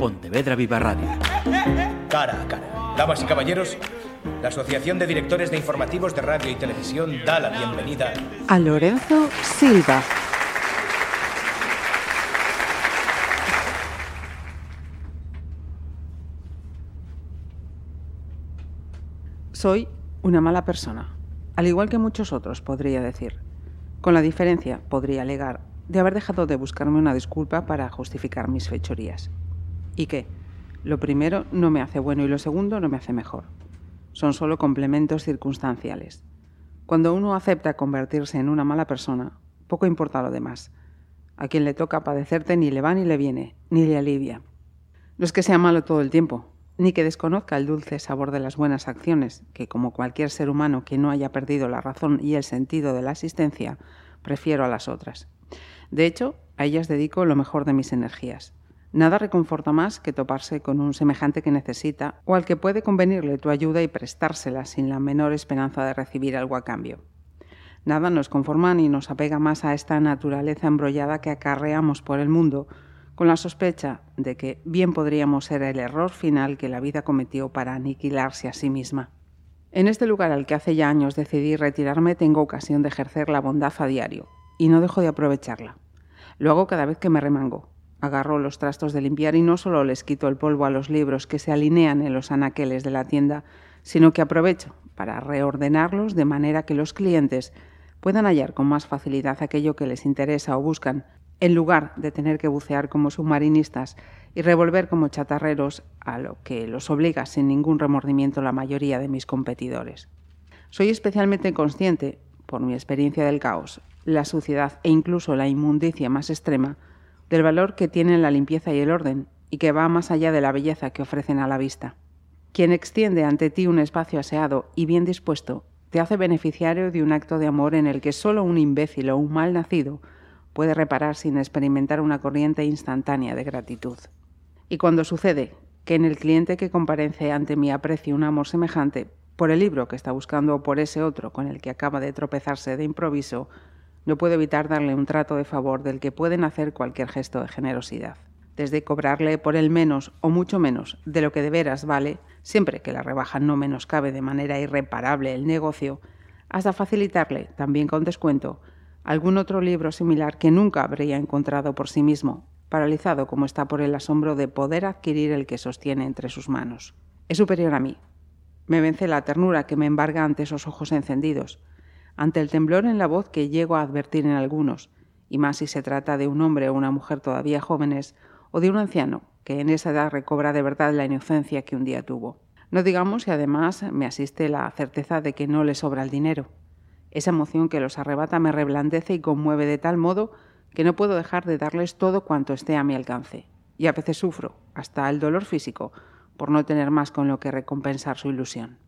Pontevedra Viva Radio. Cara a cara. Damas y caballeros, la Asociación de Directores de Informativos de Radio y Televisión da la bienvenida a Lorenzo Silva. Soy una mala persona, al igual que muchos otros, podría decir. Con la diferencia, podría alegar, de haber dejado de buscarme una disculpa para justificar mis fechorías. ¿Y qué? Lo primero no me hace bueno y lo segundo no me hace mejor. Son solo complementos circunstanciales. Cuando uno acepta convertirse en una mala persona, poco importa lo demás. A quien le toca padecerte ni le va ni le viene, ni le alivia. No es que sea malo todo el tiempo, ni que desconozca el dulce sabor de las buenas acciones, que como cualquier ser humano que no haya perdido la razón y el sentido de la existencia, prefiero a las otras. De hecho, a ellas dedico lo mejor de mis energías. Nada reconforta más que toparse con un semejante que necesita o al que puede convenirle tu ayuda y prestársela sin la menor esperanza de recibir algo a cambio. Nada nos conforma ni nos apega más a esta naturaleza embrollada que acarreamos por el mundo, con la sospecha de que bien podríamos ser el error final que la vida cometió para aniquilarse a sí misma. En este lugar al que hace ya años decidí retirarme tengo ocasión de ejercer la bondad a diario, y no dejo de aprovecharla. Lo hago cada vez que me remango. Agarro los trastos de limpiar y no solo les quito el polvo a los libros que se alinean en los anaqueles de la tienda, sino que aprovecho para reordenarlos de manera que los clientes puedan hallar con más facilidad aquello que les interesa o buscan, en lugar de tener que bucear como submarinistas y revolver como chatarreros a lo que los obliga sin ningún remordimiento la mayoría de mis competidores. Soy especialmente consciente, por mi experiencia del caos, la suciedad e incluso la inmundicia más extrema, del valor que tienen la limpieza y el orden, y que va más allá de la belleza que ofrecen a la vista. Quien extiende ante ti un espacio aseado y bien dispuesto, te hace beneficiario de un acto de amor en el que solo un imbécil o un mal nacido puede reparar sin experimentar una corriente instantánea de gratitud. Y cuando sucede que en el cliente que comparece ante mí aprecie un amor semejante, por el libro que está buscando o por ese otro con el que acaba de tropezarse de improviso, no puedo evitar darle un trato de favor del que pueden hacer cualquier gesto de generosidad. Desde cobrarle por el menos o mucho menos de lo que de veras vale, siempre que la rebaja no menoscabe de manera irreparable el negocio, hasta facilitarle, también con descuento, algún otro libro similar que nunca habría encontrado por sí mismo, paralizado como está por el asombro de poder adquirir el que sostiene entre sus manos. Es superior a mí. Me vence la ternura que me embarga ante esos ojos encendidos, ante el temblor en la voz que llego a advertir en algunos, y más si se trata de un hombre o una mujer todavía jóvenes, o de un anciano que en esa edad recobra de verdad la inocencia que un día tuvo. No digamos si además me asiste la certeza de que no le sobra el dinero. Esa emoción que los arrebata me reblandece y conmueve de tal modo que no puedo dejar de darles todo cuanto esté a mi alcance. Y a veces sufro, hasta el dolor físico, por no tener más con lo que recompensar su ilusión.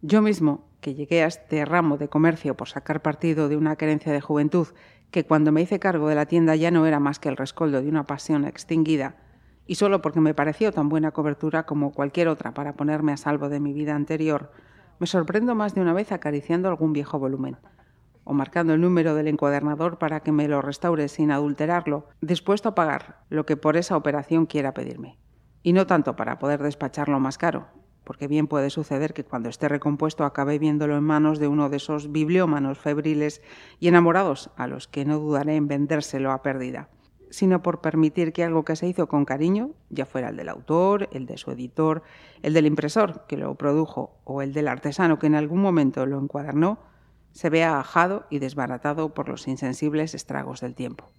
Yo mismo, que llegué a este ramo de comercio por sacar partido de una querencia de juventud que cuando me hice cargo de la tienda ya no era más que el rescoldo de una pasión extinguida, y solo porque me pareció tan buena cobertura como cualquier otra para ponerme a salvo de mi vida anterior, me sorprendo más de una vez acariciando algún viejo volumen, o marcando el número del encuadernador para que me lo restaure sin adulterarlo, dispuesto a pagar lo que por esa operación quiera pedirme. Y no tanto para poder despacharlo más caro, porque bien puede suceder que cuando esté recompuesto acabe viéndolo en manos de uno de esos bibliómanos febriles y enamorados a los que no dudaré en vendérselo a pérdida sino por permitir que algo que se hizo con cariño, ya fuera el del autor, el de su editor, el del impresor que lo produjo o el del artesano que en algún momento lo encuadernó, se vea ajado y desbaratado por los insensibles estragos del tiempo.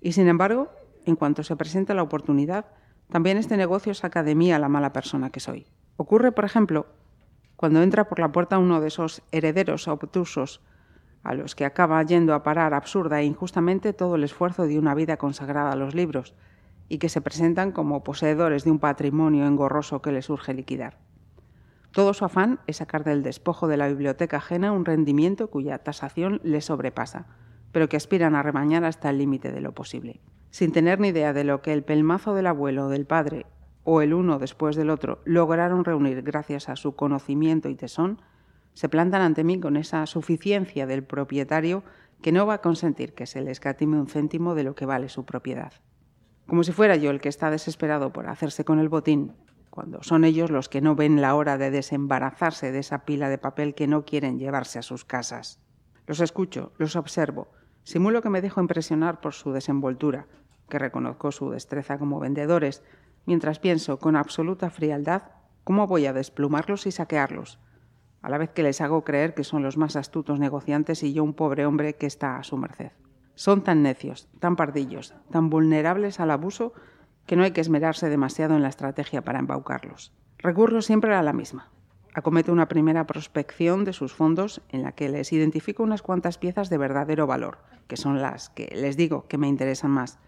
Y sin embargo, en cuanto se presenta la oportunidad, también este negocio saca de mí a la mala persona que soy. Ocurre, por ejemplo, cuando entra por la puerta uno de esos herederos obtusos a los que acaba yendo a parar absurda e injustamente todo el esfuerzo de una vida consagrada a los libros, y que se presentan como poseedores de un patrimonio engorroso que les urge liquidar. Todo su afán es sacar del despojo de la biblioteca ajena un rendimiento cuya tasación les sobrepasa, pero que aspiran a remañar hasta el límite de lo posible. Sin tener ni idea de lo que el pelmazo del abuelo o del padre, o el uno después del otro, lograron reunir gracias a su conocimiento y tesón, se plantan ante mí con esa suficiencia del propietario que no va a consentir que se le escatime un céntimo de lo que vale su propiedad. como si fuera yo el que está desesperado por hacerse con el botín, cuando son ellos los que no ven la hora de desembarazarse de esa pila de papel que no quieren llevarse a sus casas. Los escucho, los observo, simulo que me dejo impresionar por su desenvoltura, que reconozco su destreza como vendedores, mientras pienso con absoluta frialdad cómo voy a desplumarlos y saquearlos, a la vez que les hago creer que son los más astutos negociantes y yo un pobre hombre que está a su merced. Son tan necios, tan pardillos, tan vulnerables al abuso que no hay que esmerarse demasiado en la estrategia para embaucarlos. Recurro siempre a la misma. Acometo una primera prospección de sus fondos en la que les identifico unas cuantas piezas de verdadero valor, que son las que les digo que me interesan más,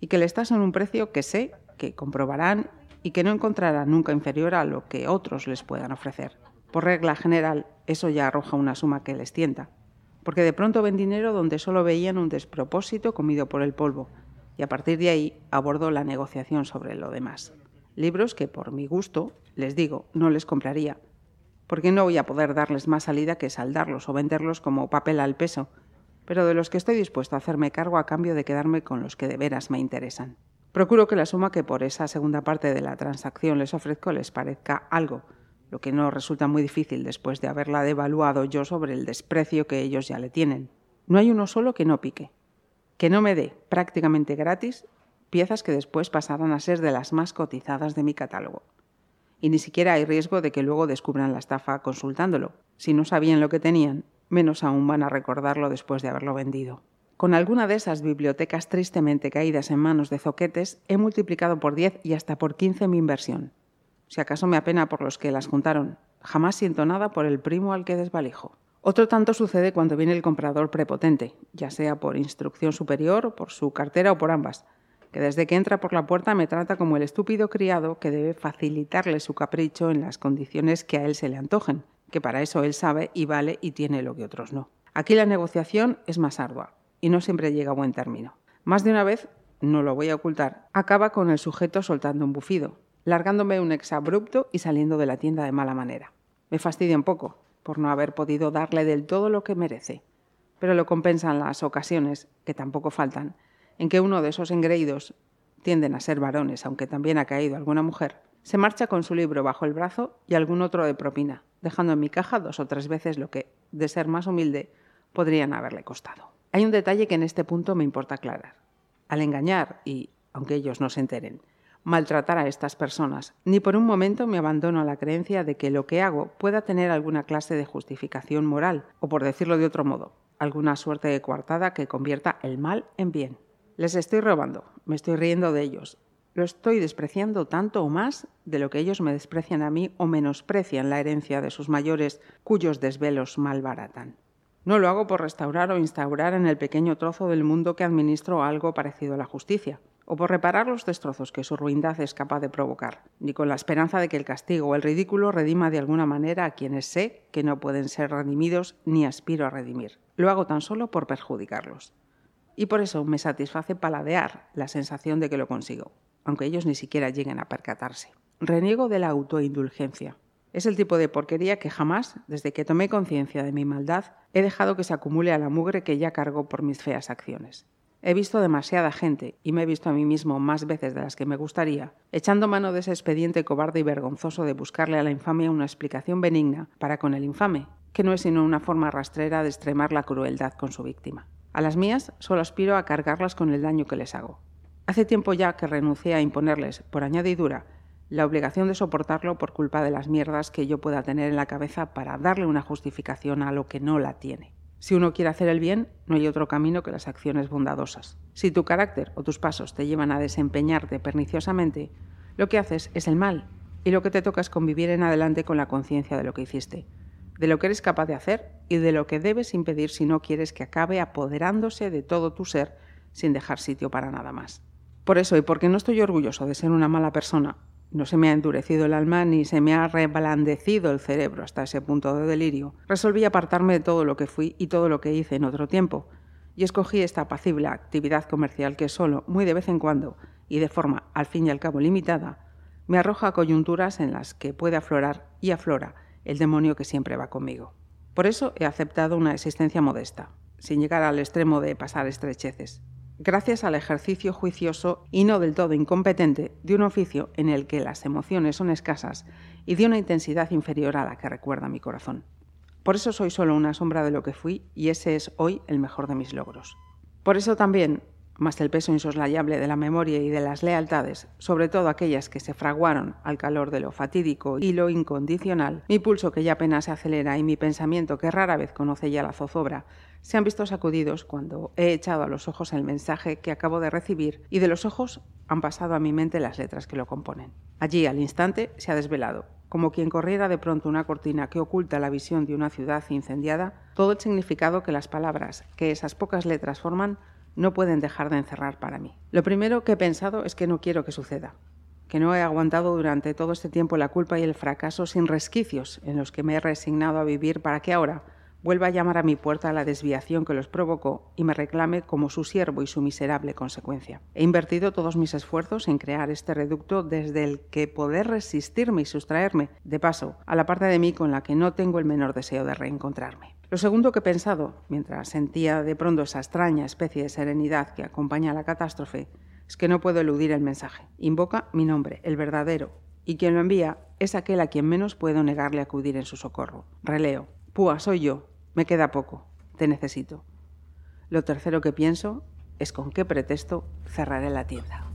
y que les tasan un precio que sé que comprobarán y que no encontrarán nunca inferior a lo que otros les puedan ofrecer. Por regla general, eso ya arroja una suma que les tienta, porque de pronto ven dinero donde solo veían un despropósito comido por el polvo, y a partir de ahí abordo la negociación sobre lo demás. Libros que, por mi gusto, les digo, no les compraría, porque no voy a poder darles más salida que saldarlos o venderlos como papel al peso, pero de los que estoy dispuesto a hacerme cargo a cambio de quedarme con los que de veras me interesan. Procuro que la suma que por esa segunda parte de la transacción les ofrezco les parezca algo, lo que no resulta muy difícil después de haberla devaluado yo sobre el desprecio que ellos ya le tienen. No hay uno solo que no pique que no me dé prácticamente gratis piezas que después pasarán a ser de las más cotizadas de mi catálogo. Y ni siquiera hay riesgo de que luego descubran la estafa consultándolo. Si no sabían lo que tenían, menos aún van a recordarlo después de haberlo vendido. Con alguna de esas bibliotecas tristemente caídas en manos de zoquetes, he multiplicado por 10 y hasta por 15 mi inversión. Si acaso me apena por los que las juntaron, jamás siento nada por el primo al que desvalijo. Otro tanto sucede cuando viene el comprador prepotente, ya sea por instrucción superior, por su cartera o por ambas, que desde que entra por la puerta me trata como el estúpido criado que debe facilitarle su capricho en las condiciones que a él se le antojen, que para eso él sabe y vale y tiene lo que otros no. Aquí la negociación es más ardua y no siempre llega a buen término. Más de una vez, no lo voy a ocultar, acaba con el sujeto soltando un bufido, largándome un exabrupto y saliendo de la tienda de mala manera. Me fastidia un poco, por no haber podido darle del todo lo que merece. Pero lo compensan las ocasiones, que tampoco faltan, en que uno de esos engreídos tienden a ser varones, aunque también ha caído alguna mujer, se marcha con su libro bajo el brazo y algún otro de propina, dejando en mi caja dos o tres veces lo que, de ser más humilde, podrían haberle costado. Hay un detalle que en este punto me importa aclarar. Al engañar, y aunque ellos no se enteren, maltratar a estas personas, ni por un momento me abandono a la creencia de que lo que hago pueda tener alguna clase de justificación moral, o por decirlo de otro modo, alguna suerte de coartada que convierta el mal en bien. Les estoy robando, me estoy riendo de ellos, lo estoy despreciando tanto o más de lo que ellos me desprecian a mí o menosprecian la herencia de sus mayores cuyos desvelos malbaratan. No lo hago por restaurar o instaurar en el pequeño trozo del mundo que administro algo parecido a la justicia o por reparar los destrozos que su ruindad es capaz de provocar, ni con la esperanza de que el castigo o el ridículo redima de alguna manera a quienes sé que no pueden ser redimidos ni aspiro a redimir. Lo hago tan solo por perjudicarlos. Y por eso me satisface paladear la sensación de que lo consigo, aunque ellos ni siquiera lleguen a percatarse. Reniego de la autoindulgencia. Es el tipo de porquería que jamás, desde que tomé conciencia de mi maldad, he dejado que se acumule a la mugre que ya cargo por mis feas acciones. He visto demasiada gente, y me he visto a mí mismo más veces de las que me gustaría, echando mano de ese expediente cobarde y vergonzoso de buscarle a la infamia una explicación benigna para con el infame, que no es sino una forma rastrera de extremar la crueldad con su víctima. A las mías solo aspiro a cargarlas con el daño que les hago. Hace tiempo ya que renuncié a imponerles, por añadidura, la obligación de soportarlo por culpa de las mierdas que yo pueda tener en la cabeza para darle una justificación a lo que no la tiene. Si uno quiere hacer el bien, no hay otro camino que las acciones bondadosas. Si tu carácter o tus pasos te llevan a desempeñarte perniciosamente, lo que haces es el mal, y lo que te toca es convivir en adelante con la conciencia de lo que hiciste, de lo que eres capaz de hacer y de lo que debes impedir si no quieres que acabe apoderándose de todo tu ser sin dejar sitio para nada más. Por eso, y porque no estoy orgulloso de ser una mala persona, no se me ha endurecido el alma ni se me ha reblandecido el cerebro hasta ese punto de delirio. Resolví apartarme de todo lo que fui y todo lo que hice en otro tiempo, y escogí esta apacible actividad comercial que solo, muy de vez en cuando, y de forma al fin y al cabo limitada, me arroja coyunturas en las que puede aflorar y aflora el demonio que siempre va conmigo. Por eso he aceptado una existencia modesta, sin llegar al extremo de pasar estrecheces. Gracias al ejercicio juicioso y no del todo incompetente de un oficio en el que las emociones son escasas y de una intensidad inferior a la que recuerda mi corazón. Por eso soy solo una sombra de lo que fui y ese es hoy el mejor de mis logros. Por eso también, más el peso insoslayable de la memoria y de las lealtades, sobre todo aquellas que se fraguaron al calor de lo fatídico y lo incondicional, mi pulso que ya apenas se acelera y mi pensamiento que rara vez conoce ya la zozobra, se han visto sacudidos cuando he echado a los ojos el mensaje que acabo de recibir y de los ojos han pasado a mi mente las letras que lo componen. Allí, al instante, se ha desvelado como quien corriera de pronto una cortina que oculta la visión de una ciudad incendiada, todo el significado que las palabras que esas pocas letras forman no pueden dejar de encerrar para mí. Lo primero que he pensado es que no quiero que suceda, que no he aguantado durante todo este tiempo la culpa y el fracaso sin resquicios en los que me he resignado a vivir para que ahora, vuelva a llamar a mi puerta la desviación que los provocó y me reclame como su siervo y su miserable consecuencia. He invertido todos mis esfuerzos en crear este reducto desde el que poder resistirme y sustraerme, de paso, a la parte de mí con la que no tengo el menor deseo de reencontrarme. Lo segundo que he pensado, mientras sentía de pronto esa extraña especie de serenidad que acompaña a la catástrofe, es que no puedo eludir el mensaje. Invoca mi nombre, el verdadero, y quien lo envía es aquel a quien menos puedo negarle acudir en su socorro. Releo. Púa, soy yo, me queda poco. Te necesito. Lo tercero que pienso es con qué pretexto cerraré la tienda.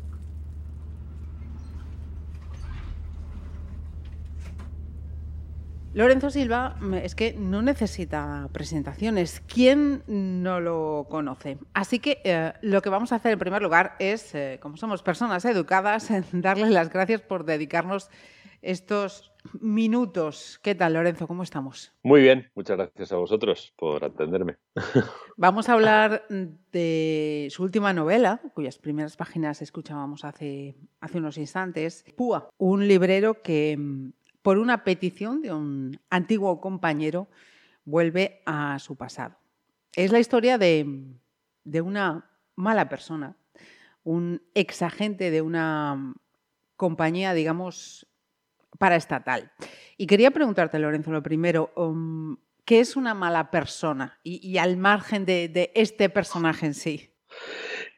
Lorenzo Silva es que no necesita presentaciones. ¿Quién no lo conoce? Así que eh, lo que vamos a hacer en primer lugar es, eh, como somos personas educadas, darles las gracias por dedicarnos estos minutos. ¿Qué tal, Lorenzo? ¿Cómo estamos? Muy bien, muchas gracias a vosotros por atenderme. Vamos a hablar de su última novela, cuyas primeras páginas escuchábamos hace, hace unos instantes, Púa, un librero que, por una petición de un antiguo compañero, vuelve a su pasado. Es la historia de, de una mala persona, un exagente de una compañía, digamos, paraestatal. Y quería preguntarte, Lorenzo, lo primero, um, ¿qué es una mala persona? Y, al margen de, este personaje en sí.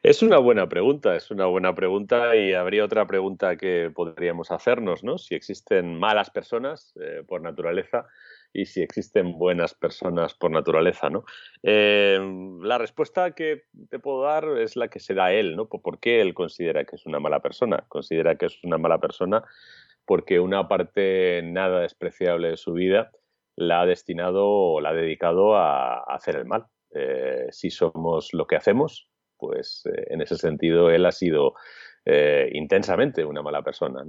Es una buena pregunta, es una buena pregunta y habría otra pregunta que podríamos hacernos, ¿no? Si existen malas personas eh, por naturaleza y si existen buenas personas por naturaleza, ¿no? Eh, la respuesta que te puedo dar es la que se da él, ¿no? ¿Por qué él considera que es una mala persona? Considera que es una mala persona porque una parte nada despreciable de su vida la ha destinado o la ha dedicado a, hacer el mal. Eh, si somos lo que hacemos, pues eh, en ese sentido él ha sido eh, intensamente una mala persona.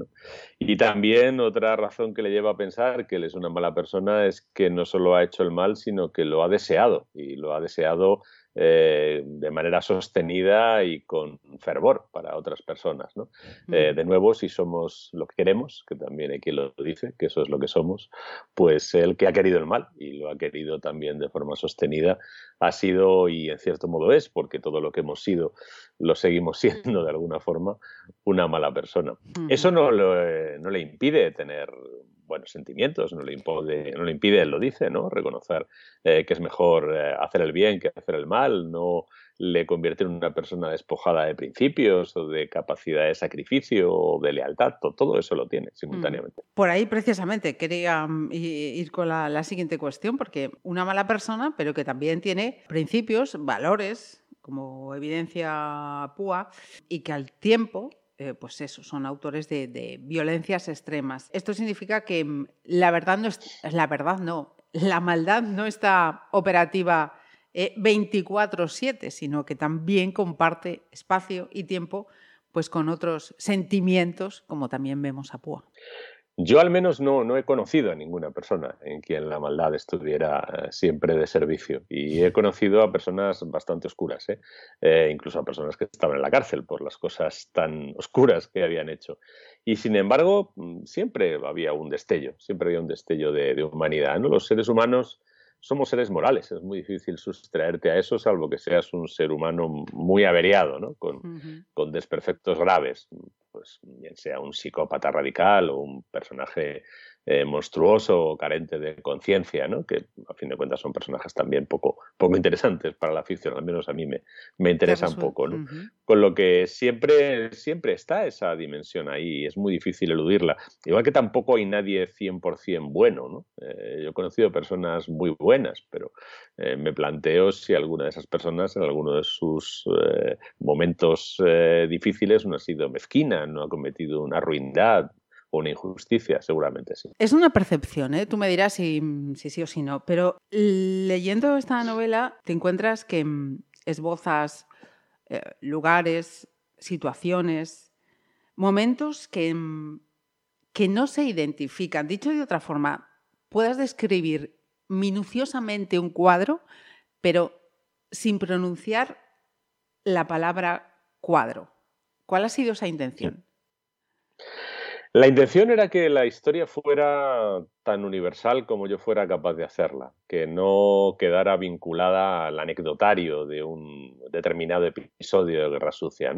Y también otra razón que le lleva a pensar que él es una mala persona es que no solo ha hecho el mal, sino que lo ha deseado y lo ha deseado eh, de manera sostenida y con fervor para otras personas. Eh, de nuevo, si somos lo que queremos, que también hay quien lo dice, que eso es lo que somos, pues el que ha querido el mal y lo ha querido también de forma sostenida ha sido y en cierto modo es, porque todo lo que hemos sido lo seguimos siendo de alguna forma, una mala persona. Eso no, eh, no le impide tener buenos sentimientos, no le, impide, no le impide, él lo dice, ¿no? Reconocer eh, que es mejor eh, hacer el bien que hacer el mal, no le convierte en una persona despojada de principios o de capacidad de sacrificio o de lealtad, todo, eso lo tiene simultáneamente. Por ahí precisamente quería mm, ir con la, la siguiente cuestión, porque una mala persona, pero que también tiene principios, valores, como evidencia púa, y que al tiempo eh, pues eso, son autores de, violencias extremas. Esto significa que mm, la verdad no es, la verdad no, la maldad no está operativa 24/7, eh, sino que también comparte espacio y tiempo pues con otros sentimientos, como también vemos a Púa. Yo al menos no, no, he conocido a ninguna persona en quien la maldad estuviera eh, siempre de servicio. Y he conocido a personas bastante oscuras, ¿eh? Eh, incluso a personas que estaban en la cárcel por las cosas tan oscuras que habían hecho. Y sin embargo, mm, siempre había un destello, siempre había un destello de, humanidad. ¿no? Los seres humanos somos seres morales, es muy difícil sustraerte a eso, salvo que seas un ser humano muy averiado, ¿no? con, con desperfectos graves pues bien sea un psicópata radical o un personaje eh, monstruoso o carente de conciencia, ¿no? que a fin de cuentas son personajes también poco, poco interesantes para la ficción, al menos a mí me, me interesan poco. ¿no? Con lo que siempre, siempre está esa dimensión ahí, es muy difícil eludirla. Igual que tampoco hay nadie 100% bueno. ¿no? Eh, yo he conocido personas muy buenas, pero eh, me planteo si alguna de esas personas en alguno de sus momentos difíciles no ha sido mezquina, no ha cometido una ruindad, una injusticia, seguramente sí. Es una percepción, ¿eh? tú me dirás si, sí o si no, pero leyendo esta novela te encuentras que mm, esbozas eh, lugares, situaciones, momentos que, mm, que no se identifican. Dicho de otra forma, puedas describir minuciosamente un cuadro, pero sin pronunciar la palabra cuadro. ¿Cuál ha sido esa intención? La intención era que la historia fuera tan universal como yo fuera capaz de hacerla, que no quedara vinculada al anecdotario de un determinado episodio de Guerra Sucia.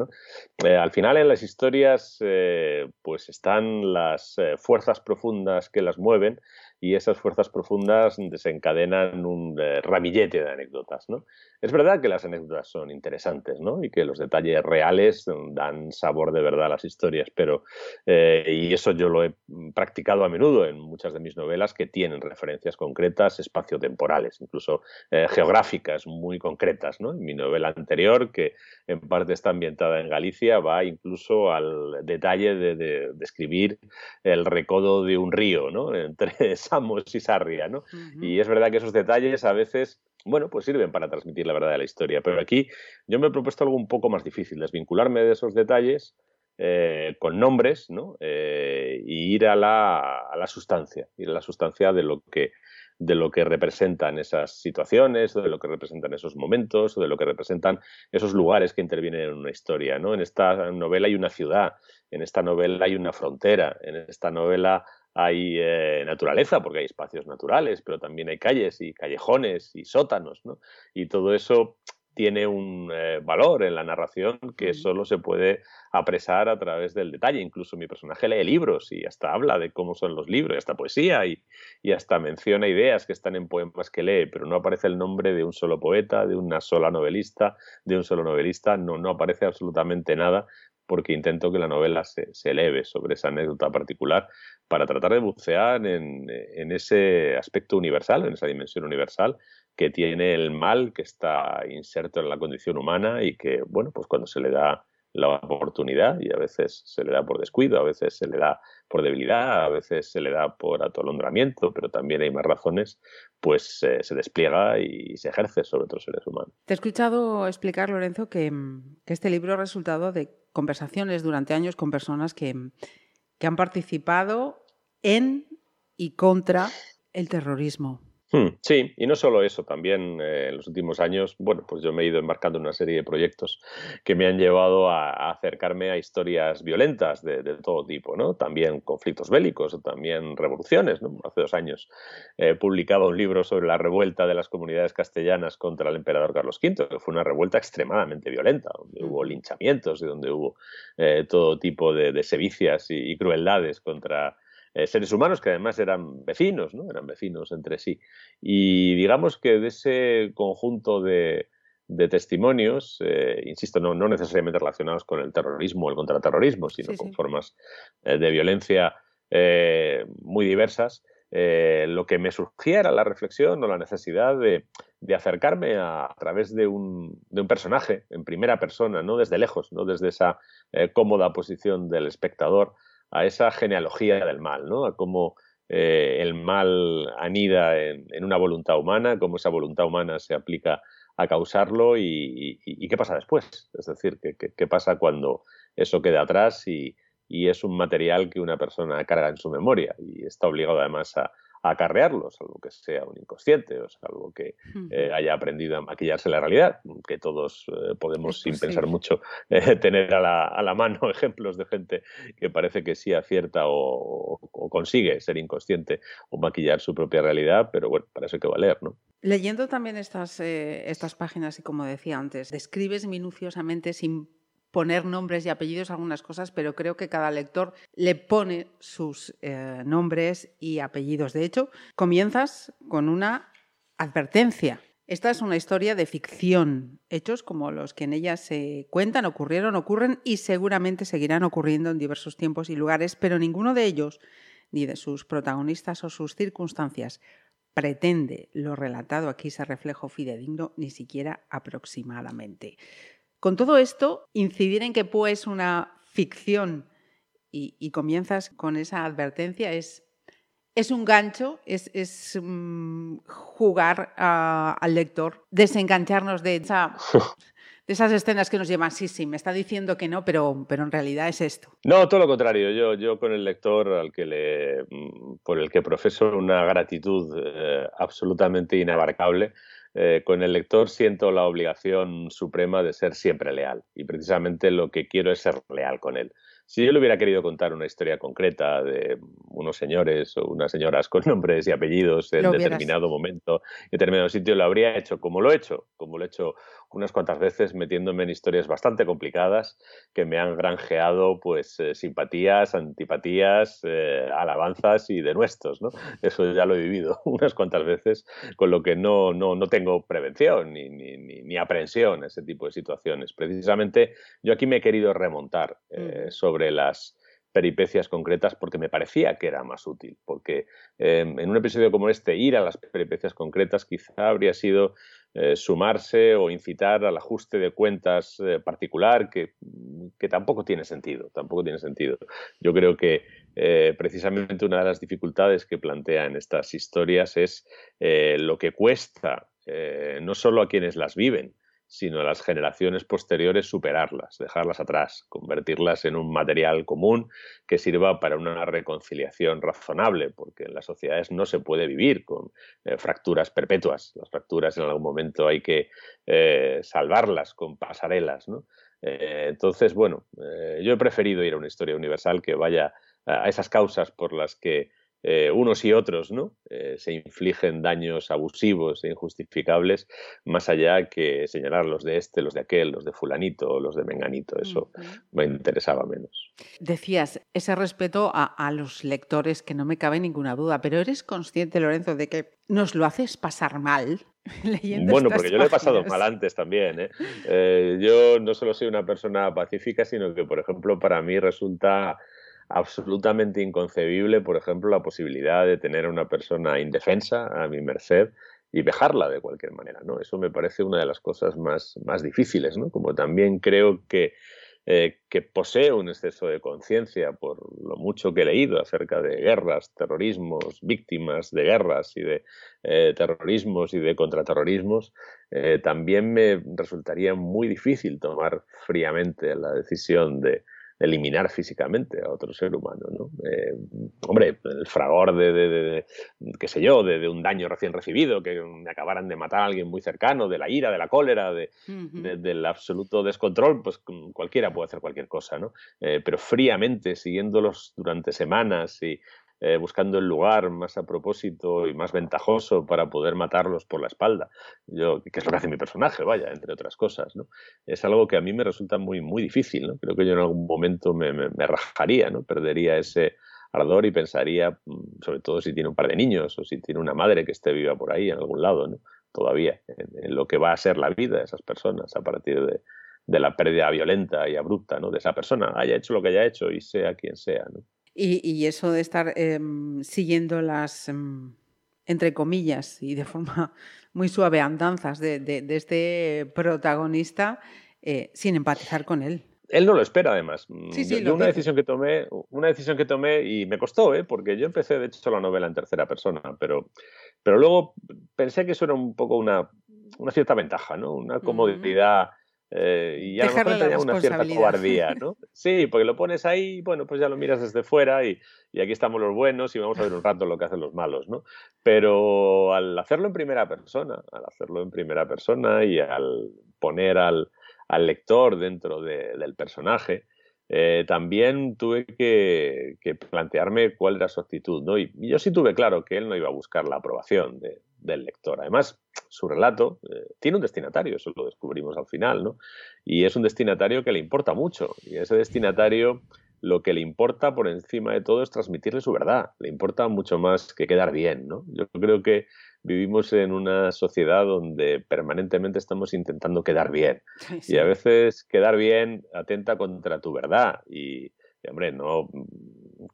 Eh, al final en las historias eh, pues están las eh, fuerzas profundas que las mueven y esas fuerzas profundas desencadenan un eh, ramillete de anécdotas. ¿no? Es verdad que las anécdotas son interesantes ¿no? y que los detalles reales dan sabor de verdad a las historias, pero, eh, y eso yo lo he practicado a menudo en muchas de mis novelas que tienen referencias concretas, espaciotemporales, incluso eh, geográficas muy concretas. ¿no? En mi novela anterior, que en parte está ambientada en Galicia, va incluso al detalle de, describir el recodo de un río ¿no? entre Samos y Sarria, ¿no? Y es verdad que esos detalles a veces, bueno, pues sirven para transmitir la verdad de la historia, pero aquí yo me he propuesto algo un poco más difícil, desvincularme de esos detalles eh, con nombres, ¿no? Eh, y ir a la, a la sustancia, ir a la sustancia de lo que de lo que representan esas situaciones, o de lo que representan esos momentos, o de lo que representan esos lugares que intervienen en una historia. ¿no? En esta novela hay una ciudad, en esta novela hay una frontera, en esta novela hay eh, naturaleza, porque hay espacios naturales, pero también hay calles y callejones y sótanos, ¿no? Y todo eso tiene un eh, valor en la narración que solo se puede apresar a través del detalle. Incluso mi personaje lee libros y hasta habla de cómo son los libros, y hasta poesía y, y, hasta menciona ideas que están en poemas que lee, pero no aparece el nombre de un solo poeta, de una sola novelista, de un solo novelista, no, no aparece absolutamente nada porque intento que la novela se, eleve sobre esa anécdota particular para tratar de bucear en, ese aspecto universal, en esa dimensión universal que tiene el mal que está inserto en la condición humana y que, bueno, pues cuando se le da la oportunidad y a veces se le da por descuido, a veces se le da por debilidad, a veces se le da por atolondramiento, pero también hay más razones, pues eh, se despliega y se ejerce sobre otros seres humanos. Te he escuchado explicar, Lorenzo, que, que este libro ha resultado de conversaciones durante años con personas que, que han participado en y contra el terrorismo. Hmm, sí, y no solo eso, también eh, en los últimos años, bueno, pues yo me he ido embarcando en una serie de proyectos que me han llevado a, acercarme a historias violentas de, todo tipo, ¿no? También conflictos bélicos o también revoluciones, ¿no? Hace dos años he publicado un libro sobre la revuelta de las comunidades castellanas contra el emperador Carlos V, que fue una revuelta extremadamente violenta, donde hubo linchamientos y donde hubo eh, todo tipo de, de sevicias y crueldades contra eh, seres humanos que además eran vecinos, ¿no? Eran vecinos entre sí. Y digamos que de ese conjunto de, testimonios, eh, insisto, no, necesariamente relacionados con el terrorismo o el contraterrorismo, sino con formas eh, de violencia muy diversas, lo que me surgía era la reflexión o la necesidad de, acercarme a, través de un, de un, personaje en primera persona, no desde lejos, no desde esa cómoda posición del espectador, a esa genealogía del mal, ¿no? A cómo eh, el mal anida en, una voluntad humana, cómo esa voluntad humana se aplica a causarlo y, qué pasa después. Es decir, qué, pasa cuando eso queda atrás y, es un material que una persona carga en su memoria y está obligado además a, acarrearlo, salvo que sea un inconsciente o salvo que eh, haya aprendido a maquillarse la realidad, que todos eh, podemos, sin pensar mucho, eh, tener a la, a la, mano ejemplos de gente que parece que sí acierta o, consigue ser inconsciente o maquillar su propia realidad, pero bueno, para eso hay que valer, ¿no? Leyendo también estas, estas páginas y como decía antes, describes minuciosamente sin poner nombres y apellidos algunas cosas, pero creo que cada lector le pone sus eh, nombres y apellidos. De hecho, comienzas con una advertencia. Esta es una historia de ficción. Hechos como los que en ella se cuentan ocurrieron, ocurren y seguramente seguirán ocurriendo en diversos tiempos y lugares, pero ninguno de ellos, ni de sus protagonistas o sus circunstancias, pretende lo relatado aquí ese reflejo fidedigno ni siquiera aproximadamente. Con todo esto, incidir en que pues una ficción y, comienzas con esa advertencia es, es un gancho, es, mm, jugar al lector, desengancharnos de, esas escenas que nos llevan, sí, sí, me está diciendo que no, pero, pero en realidad es esto. No, todo lo contrario. Yo, yo con el lector al que le, mm, por el que profeso una gratitud eh, absolutamente inabarcable, eh, con el lector siento la obligación suprema de ser siempre leal y precisamente lo que quiero es ser leal con él. Si yo le hubiera querido contar una historia concreta de unos señores o unas señoras con nombres y apellidos en determinado momento, en determinado sitio, lo habría hecho como lo he hecho, como lo he hecho unas cuantas veces metiéndome en historias bastante complicadas que me han granjeado pues eh, simpatías, antipatías, eh, alabanzas y denuestos, ¿no? Eso ya lo he vivido unas cuantas veces, con lo que no, no, no tengo prevención ni, ni, ni, aprensión a ese tipo de situaciones. Precisamente yo aquí me he querido remontar eh, sobre las peripecias concretas porque me parecía que era más útil, porque en un episodio como este ir a las peripecias concretas quizá habría sido eh, sumarse o incitar al ajuste de cuentas eh, particular que, tampoco tiene sentido, tampoco tiene sentido. Yo creo que eh, precisamente una de las dificultades que plantea en estas historias es lo que cuesta no solo a quienes las viven, sino a las generaciones posteriores superarlas, dejarlas atrás, convertirlas en un material común que sirva para una reconciliación razonable, porque en las sociedades no se puede vivir con eh, fracturas perpetuas. Las fracturas en algún momento hay que eh, salvarlas con pasarelas. Eh, entonces, bueno, yo he preferido ir a una historia universal que vaya a esas causas por las que eh, unos y otros ¿no? Eh, se infligen daños abusivos e injustificables, más allá que señalar los de este, los de aquel, los de fulanito, los de menganito. Eso me interesaba menos. Decías, ese respeto a, los lectores, que no me cabe ninguna duda, pero ¿eres consciente, Lorenzo, de que nos lo haces pasar mal? Leyendo bueno, porque yo lo he pasado mal antes también. ¿eh? yo no solo soy una persona pacífica, sino que, por ejemplo, para mí resulta absolutamente inconcebible, por ejemplo, la posibilidad de tener a una persona indefensa a mi merced y dejarla de cualquier manera, ¿no? Eso me parece una de las cosas más, más difíciles, ¿no? Como también creo que, eh, que poseo un exceso de conciencia por lo mucho que he leído acerca de guerras, terrorismos, víctimas de guerras y de eh, terrorismos y de contraterrorismos, eh, también me resultaría muy difícil tomar fríamente la decisión de, eliminar físicamente a otro ser humano, ¿no? Eh, hombre, el fragor de, de, qué sé yo, de, un daño recién recibido, que me acabaran de matar a alguien muy cercano, de la ira, de la cólera, de, del absoluto descontrol, pues cualquiera puede hacer cualquier cosa, ¿no? Eh, pero fríamente, siguiéndolos durante semanas y eh, buscando el lugar más a propósito y más ventajoso para poder matarlos por la espalda. Yo, que es lo que hace mi personaje, vaya, entre otras cosas, ¿no? Es algo que a mí me resulta muy, muy difícil. Creo que yo en algún momento me, me, rajaría, ¿no? Perdería ese ardor y pensaría, mm, sobre todo si tiene un par de niños o si tiene una madre que esté viva por ahí en algún lado. Todavía, en, lo que va a ser la vida de esas personas a partir de, la pérdida violenta y abrupta ¿no? de esa persona, haya hecho lo que haya hecho y sea quien sea. Y, eso de estar em, siguiendo las, em, entre comillas, y de forma muy suave, andanzas de, de, este protagonista eh, sin empatizar con él. Él no lo espera, además. Sí, sí, yo, una decisión que tomé, una decisión que tomé y me costó, ¿eh? porque yo empecé, de hecho, la novela en tercera persona, pero, pero luego pensé que eso era un poco una, una cierta ventaja, ¿no? Una comodidad. Eh, y a lo mejor tenía una cierta cobardía, ¿no? Sí, porque lo pones ahí, bueno, pues ya lo miras desde fuera y, y, aquí estamos los buenos y vamos a ver un rato lo que hacen los malos, ¿no? Pero al hacerlo en primera persona, al hacerlo en primera persona y al poner al, al lector dentro del personaje, eh, también tuve que, que, plantearme cuál era su actitud, ¿no? Y, yo sí tuve claro que él no iba a buscar la aprobación de, del lector. Además, su relato eh, tiene un destinatario, eso lo descubrimos al final, ¿no? Y es un destinatario que le importa mucho. Y ese destinatario lo que le importa por encima de todo es transmitirle su verdad. Le importa mucho más que quedar bien, ¿no? Yo creo que vivimos en una sociedad donde permanentemente estamos intentando quedar bien. Y a veces quedar bien atenta contra tu verdad. Y, hombre, no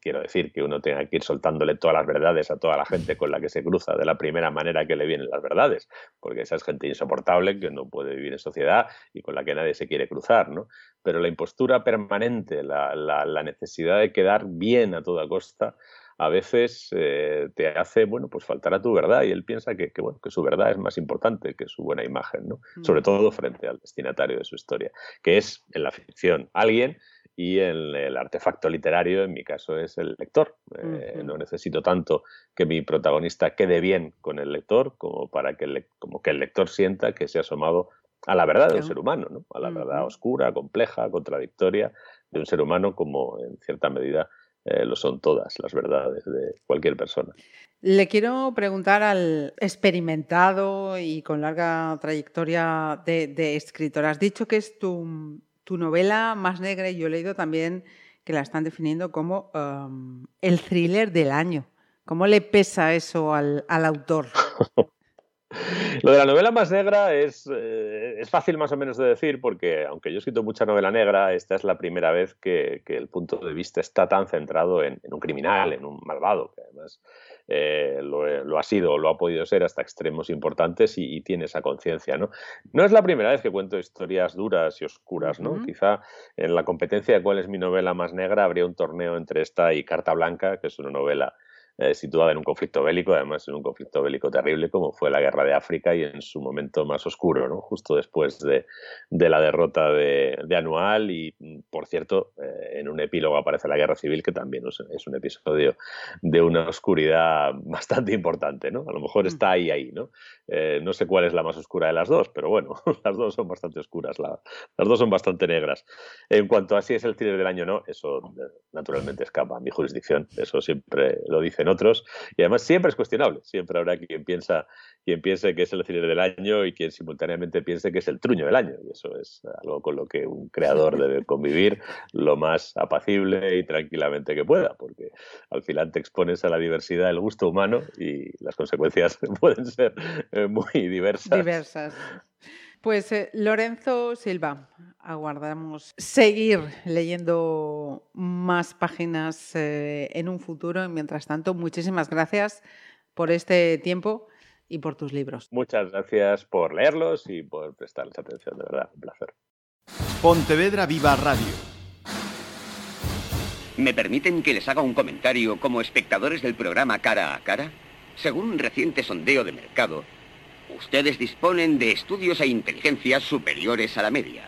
quiero decir que uno tenga que ir soltándole todas las verdades a toda la gente con la que se cruza de la primera manera que le vienen las verdades, porque esa es gente insoportable que no puede vivir en sociedad y con la que nadie se quiere cruzar, ¿no? Pero la impostura permanente, la, la, necesidad de quedar bien a toda costa, a veces eh, te hace, bueno, pues faltar a tu verdad y él piensa que, bueno, que su verdad es más importante que su buena imagen, ¿no? Sobre mm. todo frente al destinatario de su historia, que es en la ficción alguien y el, el, artefacto literario, en mi caso, es el lector. Eh, no necesito tanto que mi protagonista quede bien con el lector como para que el, como que el lector sienta que se ha asomado a la verdad de un ser humano, ¿no? a la verdad oscura, compleja, contradictoria de un ser humano, como en cierta medida eh, lo son todas las verdades de cualquier persona. Le quiero preguntar al experimentado y con larga trayectoria de, de escritor. Has dicho que es tu tu novela más negra, y yo he leído también que la están definiendo como um, el thriller del año. ¿Cómo le pesa eso al, autor? Lo de la novela más negra es, eh, es, fácil más o menos de decir porque, aunque yo he escrito mucha novela negra, esta es la primera vez que, el punto de vista está tan centrado en, en, un criminal, en un malvado, que además eh, lo, ha sido lo ha podido ser hasta extremos importantes y, tiene esa conciencia. ¿no? no es la primera vez que cuento historias duras y oscuras. ¿no? Quizá en la competencia de cuál es mi novela más negra habría un torneo entre esta y Carta Blanca, que es una novela eh, situada en un conflicto bélico, además en un conflicto bélico terrible como fue la guerra de África y en su momento más oscuro, ¿no? justo después de, de la derrota de, de, Anual y, por cierto, eh, en un epílogo aparece la guerra civil que también es, un episodio de una oscuridad bastante importante, ¿no? A lo mejor está ahí, ahí, ¿no? Eh, no sé cuál es la más oscura de las dos, pero bueno, las dos son bastante oscuras, las dos son bastante negras. En cuanto a si es el thriller del año no, eso naturalmente escapa a mi jurisdicción, eso siempre lo dice en otros. Y además siempre es cuestionable. Siempre habrá quien piensa, quien piense que es el cine del año y quien simultáneamente piense que es el truño del año. Y eso es algo con lo que un creador debe convivir lo más apacible y tranquilamente que pueda, porque al final te expones a la diversidad del gusto humano y las consecuencias pueden ser eh, muy diversas. Diversas. Pues eh, Lorenzo Silva, aguardamos seguir leyendo más páginas eh, en un futuro. Mientras tanto, muchísimas gracias por este tiempo y por tus libros. Muchas gracias por leerlos y por prestarles atención, de verdad, un placer. Pontevedra Viva Radio. ¿Me permiten que les haga un comentario como espectadores del programa Cara a Cara? Según un reciente sondeo de mercado, Ustedes disponen de estudios e inteligencias superiores a la media.